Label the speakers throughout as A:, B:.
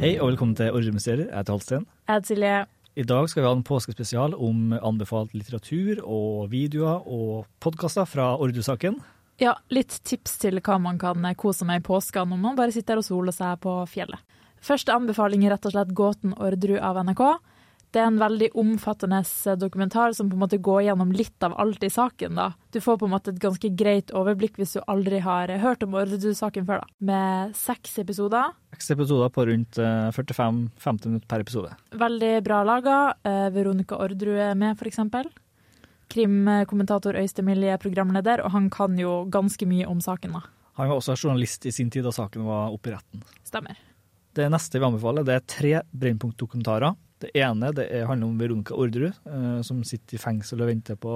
A: Hei og velkommen til Ordermysterier. Jeg heter Halsten.
B: Jeg heter Silje.
A: I dag skal vi ha en påskespesial om anbefalt litteratur og videoer og podkaster fra Ordu-saken.
B: Ja, litt tips til hva man kan kose med i påska når man bare sitter og soler seg på fjellet. Første anbefaling er rett og slett Gåten Ordru av NRK. Det er en veldig omfattende dokumentar som på en måte går gjennom litt av alt i saken. da. Du får på en måte et ganske greit overblikk hvis du aldri har hørt om Orderud-saken før. da. Med seks episoder.
A: Seks episoder på rundt eh, 45-50 minutter per episode.
B: Veldig bra laga. Eh, Veronica Orderud er med, f.eks. Krimkommentator Øystein Milje er programleder, og han kan jo ganske mye om saken. da.
A: Han var også journalist i sin tid da saken var oppe i retten.
B: Stemmer.
A: Det neste vi anbefaler, det er tre Brennpunkt-dokumentarer. Det ene det er, handler om Veronica Orderud, eh, som sitter i fengsel og venter på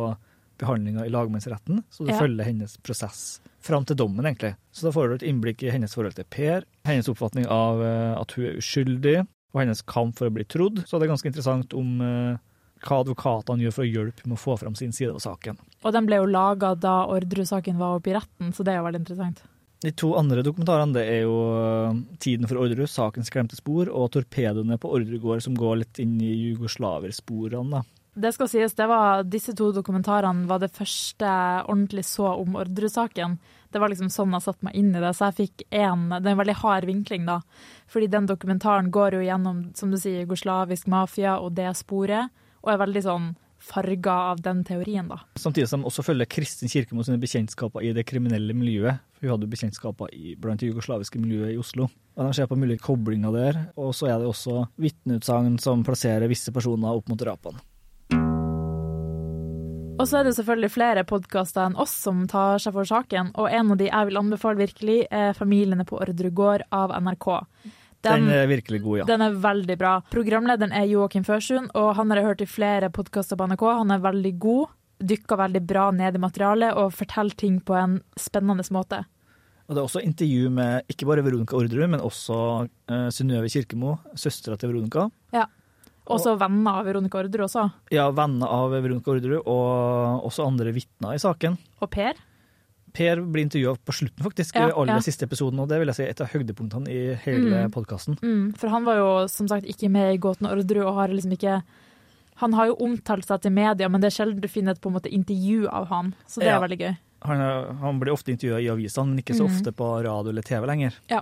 A: behandlinga i lagmannsretten. Så du
B: Ja.
A: følger hennes prosess fram til dommen, egentlig. Så da får du et innblikk i hennes forhold til Per, hennes oppfatning av eh, at hun er uskyldig, og hennes kamp for å bli trodd. Så det er ganske interessant om eh, hva advokatene gjør for å hjelpe med å få fram sin side av saken.
B: Og den ble jo laga da Orderud-saken var oppe i retten, så det er jo veldig interessant.
A: De to andre dokumentarene det er jo eh, Tiden for Orderud, sakens glemte spor, og Torpedoene på Orderud som går litt inn i jugoslaversporene. da.
B: Det skal sies, det var, disse to dokumentarene var det første jeg ordentlig så om Orderud-saken. Det var liksom sånn jeg satte meg inn i det, så jeg fikk en, det er en veldig hard vinkling da. Fordi den dokumentaren går jo gjennom, som du sier, jugoslavisk mafia og det sporet, og er veldig sånn farga av den teorien da.
A: Samtidig som også følger Kristin Kirkemo sine bekjentskaper i det kriminelle miljøet. Hun hadde bekjentskaper i, blant det jugoslaviske miljøet i Oslo. Og De ser på mulige koblinger der, og så er det også vitneutsagn som plasserer visse personer opp mot drapene.
B: Og så er det selvfølgelig flere podkaster enn oss som tar seg for saken, og en av de jeg vil anbefale virkelig, er Familiene på ordre gård av NRK.
A: Den, er virkelig god, ja.
B: Den er veldig bra. Programlederen er Joakim Førsund, og han har jeg hørt i flere podkaster på NRK. Han er veldig god, dykker veldig bra ned i materialet og forteller ting på en spennende måte.
A: Og Det er også intervju med ikke bare Veronica Orderud, men også uh, Synnøve Kirkemo, søstera til Veronica.
B: Ja. Også venner av Veronica Orderud også.
A: Ja, venner av Veronica Orderud, og også andre vitner i saken.
B: Og Per.
A: Per blir intervjua på slutten, faktisk,
B: Ja,
A: i aller
B: ja.
A: siste episoden, og det vil jeg si et av høydepunktene i hele
B: Mm.
A: podkasten.
B: Mm, for han var jo som sagt ikke med i Gåten Orderud, og har liksom ikke Han har jo omtalt seg til media, men det er sjelden du finner et på en måte intervju av han, så det
A: Ja.
B: er veldig gøy.
A: Han, er- han blir ofte intervjua i avisene, men ikke så
B: mm.
A: ofte på radio eller TV lenger.
B: Ja.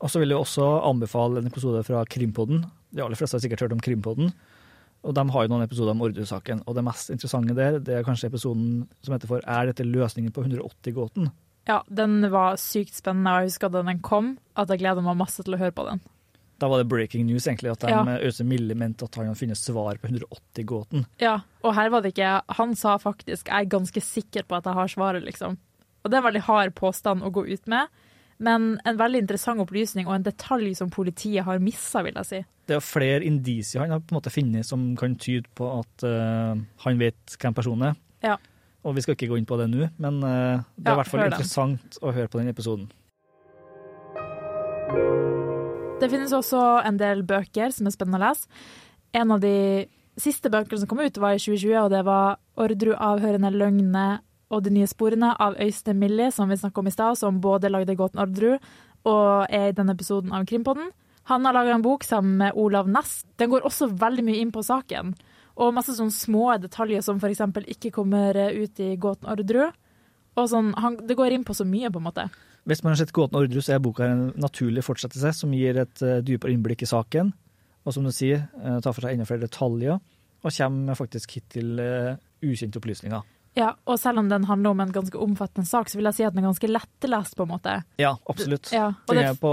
A: Og så vil jeg også anbefale en episode fra Krimpodden. De aller fleste har sikkert hørt om Krimpodden. Og de har jo noen episoder om Orderud-saken. Og det mest interessante der, det er kanskje episoden som heter for Er dette løsningen på 180-gåten?
B: Ja, den var sykt spennende, og jeg husker da den kom, at jeg gleda meg masse til å høre på den.
A: Da var det breaking news, egentlig, at de
B: Ja.
A: Øystein Mille mente at han hadde funnet svar på 180-gåten.
B: Ja, og her var det ikke Han sa faktisk 'jeg er ganske sikker på at jeg har svaret', liksom. Og det er en veldig hard påstand å gå ut med, men en veldig interessant opplysning og en detalj som politiet har missa, vil jeg si.
A: Det er flere indisier han har på en måte funnet som kan tyde på at uh, han vet hvem personen er.
B: Ja.
A: Og vi skal ikke gå inn på det nå, men uh, det er
B: Ja,
A: i hvert fall
B: den.
A: interessant å høre på den episoden.
B: Det finnes også en del bøker som er spennende å lese. En av de siste bøkene som kom ut, var i 2020, og det var 'Ordru avhørende løgne og de nye sporene' av Øystein Millie, som vi snakka om i stad, som både lagde gåten Ordru og er i denne episoden av Krimpodden. Han har laga en bok sammen med Olav Næss. Den går også veldig mye inn på saken. Og masse sånne små detaljer som f.eks. ikke kommer ut i gåten Ordru. Og sånn, han, det går inn på så mye, på en måte.
A: Hvis man har sett Gåten Orderud, så er boka en naturlig fortsettelse som gir et eh, dypere innblikk i saken, og som du sier, eh, tar for seg enda flere detaljer, og kommer faktisk hit til eh, ukjente opplysninger.
B: Ja, og selv om den handler om en ganske omfattende sak, så vil jeg si at den er ganske lettelest, på en måte.
A: Ja, absolutt.
B: Ja,
A: Den
B: det,
A: er på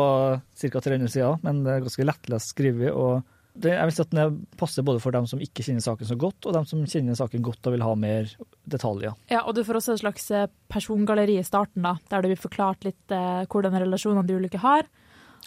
A: ca. 300 sider, men det er ganske lettlest skrevet. og det, jeg vil si at den er- passer både for dem som ikke kjenner saken så godt, og dem som kjenner saken godt og vil ha mer detaljer.
B: ja, og du får også et slags eh, persongalleri i starten, da, der det blir forklart litt eh, hvordan relasjonene de ulike har.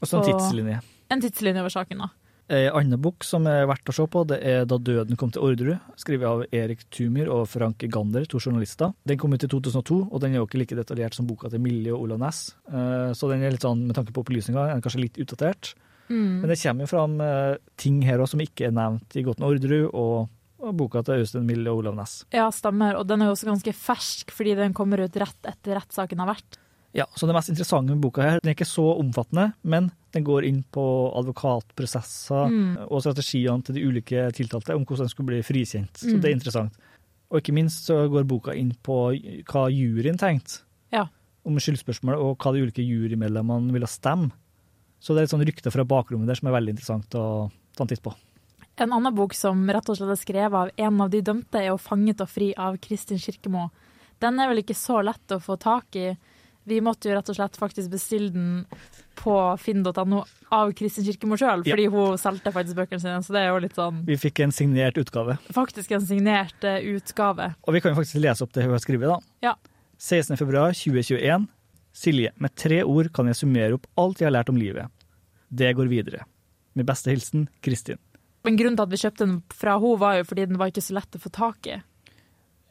A: Og så en tidslinje.
B: En tidslinje over saken, da.
A: En annen bok som er verdt å se på, det er Da døden kom til Orderud, skrevet av Erik Tumir og Frank Gander, to journalister. Den kom ut i 2002, og den er jo ikke like detaljert som boka til Millie og Olav Næss. Eh, Så den er litt sånn, med tanke på opplysninger, er kanskje litt utdatert.
B: Mm.
A: Men det kommer jo fram eh, ting her også som ikke er nevnt i Gåten Orderud, og, og boka til Øystein Millie og Olav Næss.
B: Ja, stemmer. Og den er jo også ganske fersk, fordi den kommer ut rett etter rettssaken har vært.
A: Ja, så det mest interessante med boka her, den er ikke så omfattende, men den går inn på advokatprosesser
B: Mm.
A: og strategiene til de ulike tiltalte om hvordan de skulle bli frikjent. Så
B: Mm.
A: det er interessant. Og ikke minst så går boka inn på hva juryen tenkte
B: Ja.
A: om skyldspørsmålet, og hva de ulike jurymedlemmene ville stemme. Så det er litt sånn rykte fra bakrommet der som er veldig interessant å ta en titt på.
B: En annen bok som rett og slett er skrevet av en av de dømte, er 'Fanget og fri' av Kristin Kirkemo. Den er vel ikke så lett å få tak i. Vi måtte jo rett og slett faktisk bestille den på finn.no av Kristin Kirkemo sjøl,
A: Ja.
B: fordi hun solgte faktisk bøkene sine. Så det er jo litt sånn
A: Vi fikk en signert utgave,
B: faktisk en signert eh, utgave.
A: og vi kan jo faktisk lese opp det hun har skrevet. da.
B: Ja.
A: 16. februar 2021. Silje, med tre ord kan jeg summere opp alt jeg har lært om livet. Det går videre. Med beste hilsen Kristin.
B: Men grunnen til at vi kjøpte den fra henne, var jo fordi den var ikke så lett å få tak i.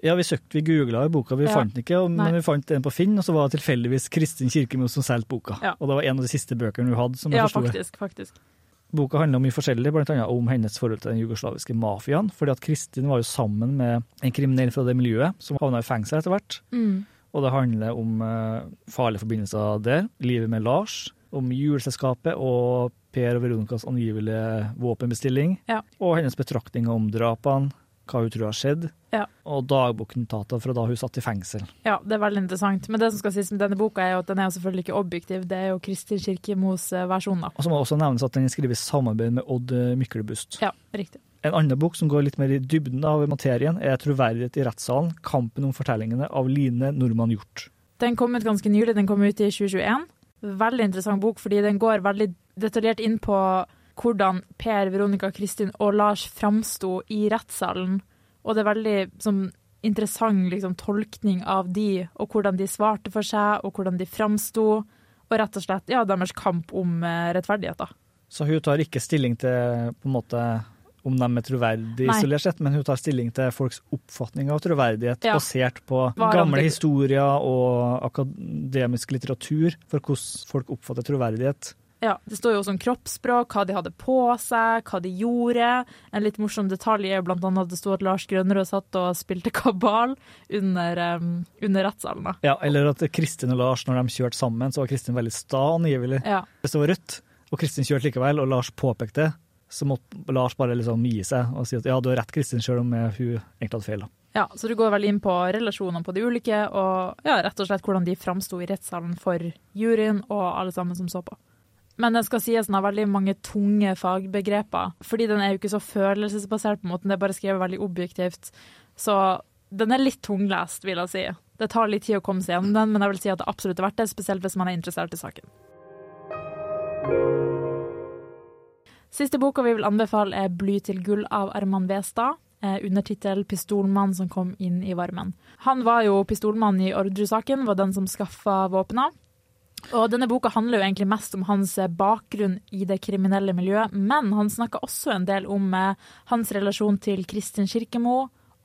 A: Ja, vi søkte, vi googla i boka, vi
B: Ja.
A: fant den ikke, og- men vi fant den på Finn, og så var det tilfeldigvis Kristin Kirkemo som solgte boka.
B: Ja.
A: Og det var en av de siste bøkene hun hadde. som jeg
B: Ja,
A: forsto
B: faktisk. faktisk.
A: Boka handler om mye forskjellig, annet om hennes forhold til den jugoslaviske mafiaen. fordi at Kristin var jo sammen med en kriminell fra det miljøet, som havna i fengsel etter hvert.
B: Mm.
A: Og det handler om eh, farlige forbindelser der, livet med Lars, om juleselskapet og Per og Veronicas angivelige våpenbestilling,
B: Ja.
A: og hennes betraktninger om drapene, hva hun tror har skjedd,
B: Ja.
A: og dagboknotater fra da hun satt i fengsel.
B: Ja, det er veldig interessant. Men det som skal sies med denne boka, er jo at den er selvfølgelig ikke objektiv. Det er jo Kristin Kirkemos eh, versjon, da.
A: Og så må også nevnes at den er skrevet i samarbeid med Odd Myklebust.
B: Ja, riktig.
A: En annen bok som går litt mer i dybden av materien, er 'Troverdighet i rettssalen kampen om fortellingene' av Line Normann Hjort.
B: Den kom ut ganske nylig, den kom ut i 2021. Veldig interessant bok, fordi den går veldig detaljert inn på hvordan Per, Veronica, Kristin og Lars framsto i rettssalen. Og det er veldig sånn, interessant liksom, tolkning av de, og hvordan de svarte for seg, og hvordan de framsto. Og rett og slett ja, deres kamp om eh, rettferdighet. da.
A: Så hun tar ikke stilling til på en måte om de er troverdige isolert sett, men hun tar stilling til folks oppfatning av troverdighet
B: Ja.
A: basert på
B: Hva
A: gamle historier og akademisk litteratur for hvordan folk oppfatter troverdighet.
B: Ja, Det står jo også om kroppsspråk, hva de hadde på seg, hva de gjorde. En litt morsom detalj er blant annet at det sto at Lars Grønnerød satt og spilte kabal under, um, under rettssalen. da.
A: Ja, eller at Kristin og Lars, når de kjørte sammen, så var Kristin veldig sta angivelig.
B: Ja,
A: det var rødt, og Kristin kjørte likevel, og Lars påpekte så måtte Lars bare liksom gi seg og si at ja, du har rett, Kristin, selv om hun egentlig hadde feil. da.
B: ja, Så du går vel inn på relasjonene på de ulike, og ja, rett og slett hvordan de framsto i rettssalen for juryen og alle sammen som så på. Men den skal sies den har veldig mange tunge fagbegreper, fordi den er jo ikke så følelsesbasert, på en måte, den er bare skrevet veldig objektivt. Så den er litt tunglest, vil jeg si. Det tar litt tid å komme seg gjennom den, men jeg vil si at det absolutt er verdt det, spesielt hvis man er interessert i saken. Siste boka vi vil anbefale er 'Bly til gull' av Arman Westad. Eh, under tittel 'Pistolmann som kom inn i varmen'. Han var jo pistolmann i Orderud-saken, var den som skaffa våpna. Og denne boka handler jo egentlig mest om hans eh, bakgrunn i det kriminelle miljøet, men han snakker også en del om eh, hans relasjon til Kristin Kirkemo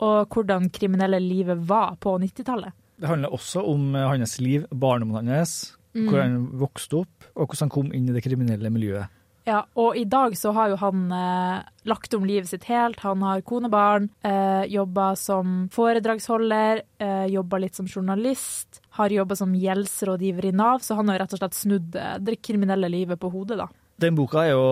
B: og hvordan kriminelle livet var på 90-tallet.
A: Det handler også om eh, hans liv, barndommen hans,
B: Mm.
A: hvor han vokste opp, og hvordan han kom inn i det kriminelle miljøet.
B: Ja, og i dag så har jo han eh, lagt om livet sitt helt. Han har kone og barn, eh, jobba som foredragsholder, eh, jobba litt som journalist, har jobba som gjeldsrådgiver i Nav, så han har rett og slett snudd eh, det kriminelle livet på hodet, da.
A: Den boka er jo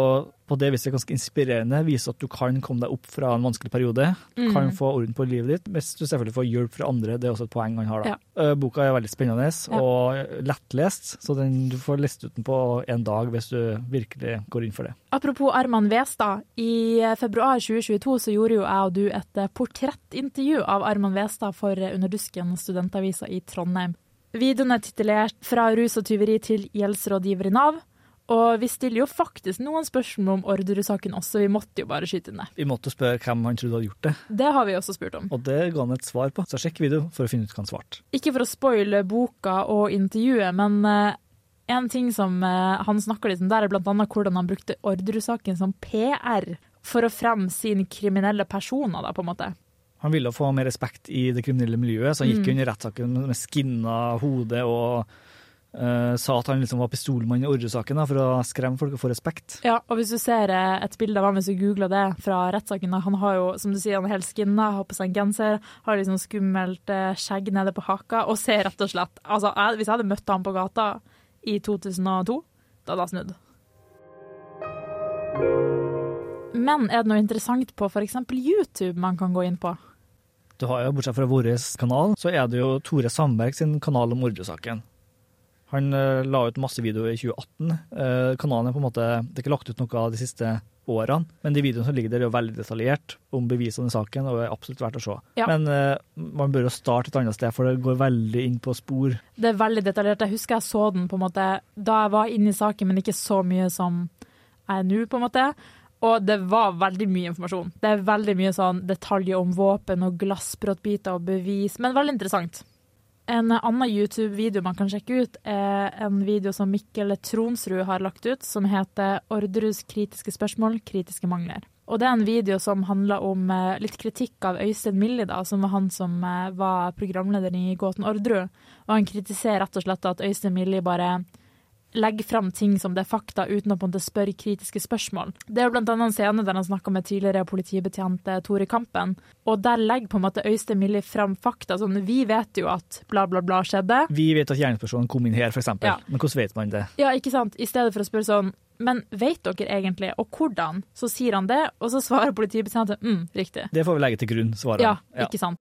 A: på det viset ganske inspirerende, viser at du kan komme deg opp fra en vanskelig periode,
B: Mm.
A: kan få orden på livet ditt, hvis du selvfølgelig får hjelp fra andre. Det er også et poeng han har. da.
B: Ja.
A: Eh, Boka er veldig spennende
B: Ja.
A: og lettlest, så den, du får lest ut den på en dag hvis du virkelig går inn for det.
B: Apropos Arman Westad. I eh, februar 2022 så gjorde jo jeg og du et portrettintervju av Arman Westad for Underdusken, Under studentavisa i Trondheim. Videoen er titulert 'Fra rus og tyveri til gjeldsrådgiver i Nav'. Og vi stiller jo faktisk noen spørsmål om Orderud-saken også, vi måtte jo bare skyte inn det.
A: Vi måtte spørre hvem han trodde hadde gjort det,
B: Det har vi også spurt om.
A: og det ga han et svar på. Så sjekk videoen for å finne ut hva han svarte.
B: Ikke for å spoile boka og intervjuet, men eh, en ting som eh, han snakker litt om der, er annet hvordan han brukte Orderud-saken som PR for å fremme sine kriminelle personer, da, på en måte.
A: Han ville få mer respekt i det kriminelle miljøet, så han gikk
B: Mm.
A: under i rettssaken med skinna hode og uh, sa at han liksom var pistolmann i Orderud-saken for å skremme folk og få respekt.
B: Ja, og hvis du ser eh, et bilde av ham, hvis du googler det fra rettssaken, han har jo, som du sier, han er helt skinna, har på seg en genser, har liksom skummelt eh, skjegg nede på haka, og ser rett og slett Altså, jeg, hvis jeg hadde møtt ham på gata i 2002, da hadde jeg snudd. Men er det noe interessant på f.eks. YouTube man kan gå inn på?
A: Du har jo, Bortsett fra vår kanal, så er det jo Tore Sandberg sin kanal om Orderud-saken. Han eh, la ut masse videoer i 2018. Eh, kanalen er på en måte, Det er ikke lagt ut noe av de siste årene, men de videoene som ligger der er jo veldig detaljert om bevisene i saken, og er absolutt verdt å se.
B: Ja.
A: Men eh, man bør jo starte et annet sted, for det går veldig inn på spor.
B: Det er veldig detaljert. Jeg husker jeg så den på en måte da jeg var inne i saken, men ikke så mye som jeg er nå, på en måte. Og det var veldig mye informasjon. Det er veldig mye sånn detaljer om våpen og glassbrottbiter og bevis, men veldig interessant. En annen YouTube-video man kan sjekke ut, er en video som Mikkel Tronsrud har lagt ut, som heter 'Orderuds kritiske spørsmål kritiske mangler'. Og Det er en video som handler om eh, litt kritikk av Øystein Millie, da, som var han som eh, var programleder i Gåten Orderud. Og han kritiserer rett og slett at Øystein Millie bare legger fram ting som det er fakta, uten å på en måte spørre kritiske spørsmål. Det er annet en scene der han snakker med tidligere politibetjent eh, Tore Kampen, og der legger på en måte Øystein Millie fram fakta. Sånn, vi vet jo at bla, bla, bla skjedde.
A: Vi vet at gjerningspersonen kom inn her, f.eks.,
B: Ja.
A: men hvordan vet man det?
B: Ja, ikke sant? I stedet for å spørre sånn Men vet dere egentlig, og hvordan? Så sier han det, og så svarer politibetjenten mm, riktig.
A: Det får vi legge til grunn, svaret.
B: Ja, ikke sant.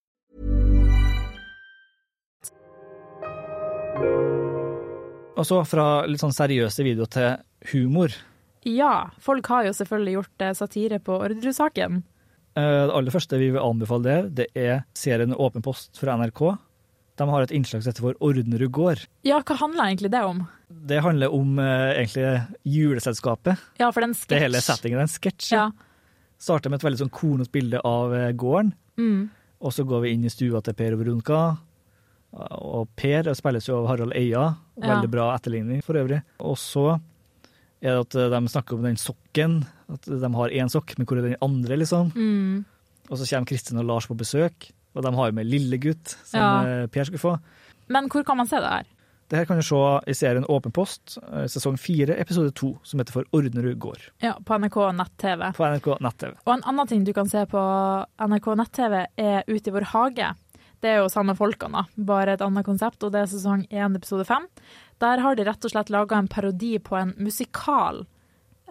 A: Og så fra litt sånn seriøse videoer til humor.
B: Ja, folk har jo selvfølgelig gjort eh, satire på Orderud-saken.
A: Eh, Det aller første vi vil anbefale der, det er serien Åpen post fra NRK. De har et innslag som heter for Ordnerud gård.
B: Ja, hva handler egentlig det om?
A: Det handler om eh, egentlig juleselskapet.
B: Ja, for den
A: Det hele
B: sketsj.
A: settingen er en sketsj.
B: Ja.
A: Starter med et veldig sånn kornete bilde av gården.
B: Mm.
A: Og så går vi inn i stua til Per og Veronica. Og Per spilles jo av Harald Eia. Veldig
B: Ja.
A: bra etterligning for øvrig. Og så er det at eh, de snakker om den sokken. At de har én sokk, men hvor er den andre, liksom?
B: Mm.
A: Og så kommer Kristin og Lars på besøk, og de har jo med lillegutt, som
B: Ja.
A: eh, Per skulle få.
B: Men hvor kan man se det her?
A: Det her kan du se i serien Åpen post, eh, sesong fire, episode to, som heter For Ordnerud gård,
B: Ja, på NRK nett-TV.
A: på NRK nett-TV.
B: Og en annen ting du kan se på NRK nett-TV, er Ut i vår hage. Det er jo samme folkene, bare et annet konsept, og det er sesong 1, episode 5. Der har de rett og slett laga en parodi på en musikal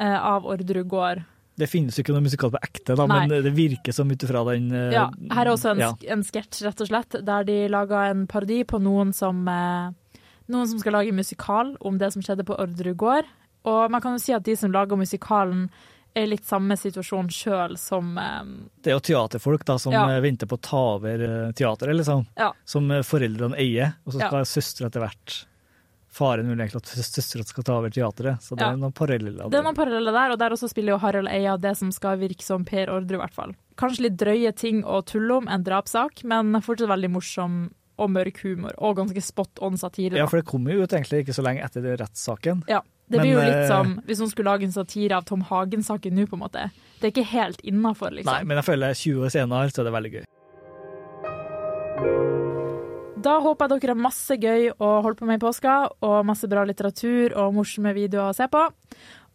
B: eh, av Orderud gård.
A: Det finnes jo ikke noe musikal på ekte, da, men det virker som ut ifra den eh,
B: Ja, her er også en,
A: ja.
B: en sketsj, rett og slett, der de laga en parodi på noen som, eh, noen som skal lage musikal om det som skjedde på Orderud gård. Og man kan jo si at de som lager musikalen, er litt samme situasjon sjøl som eh,
A: Det er jo teaterfolk da, som
B: Ja.
A: eh, venter på å ta over eh, teateret, liksom.
B: Ja.
A: Som foreldrene eier, og så
B: Ja.
A: skal søstre etter hvert Faren vil egentlig at søstre skal ta over teateret, så det
B: Ja.
A: er noen paralleller.
B: Det er noen paralleller der, og der også spiller jo Harald Eia det som skal virke som Per Ordre, i hvert fall. Kanskje litt drøye ting å tulle om, en drapssak, men fortsatt veldig morsom og mørk humor, og ganske spot on satire.
A: Ja, for det kom jo ut egentlig ikke så lenge etter rettssaken.
B: Ja, det
A: Men,
B: blir jo litt
A: eh,
B: som hvis noen skulle lage en satire av Tom Hagen-saken nå, på en måte. Det er ikke helt innafor, liksom.
A: Nei, men jeg føler 20 år senere så er det veldig gøy.
B: Da håper jeg dere har masse gøy å holde på med i påska, og masse bra litteratur og morsomme videoer å se på.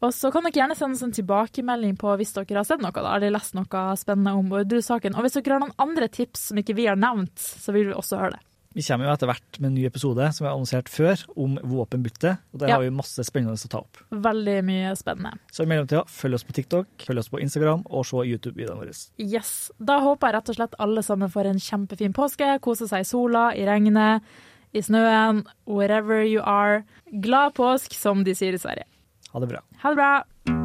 B: Og så kan dere gjerne sende oss en tilbakemelding på hvis dere har sett noe da, eller lest noe spennende om Orderud-saken. Og hvis dere har noen andre tips som ikke vi har nevnt, så vil vi også høre det.
A: Vi kommer jo etter hvert med en ny episode som vi har annonsert før, om våpenbytte. Og der
B: Ja.
A: har vi masse spennende å ta opp.
B: Veldig mye spennende.
A: Så i mellomtida, følg oss på TikTok, følg oss på Instagram, og se YouTube-videoene våre.
B: Yes. Da håper jeg rett og slett alle sammen får en kjempefin påske, koser seg i sola, i regnet, i snøen, wherever you are. Glad påsk, som de sier i Sverige.
A: Ha det bra.
B: Ha det bra!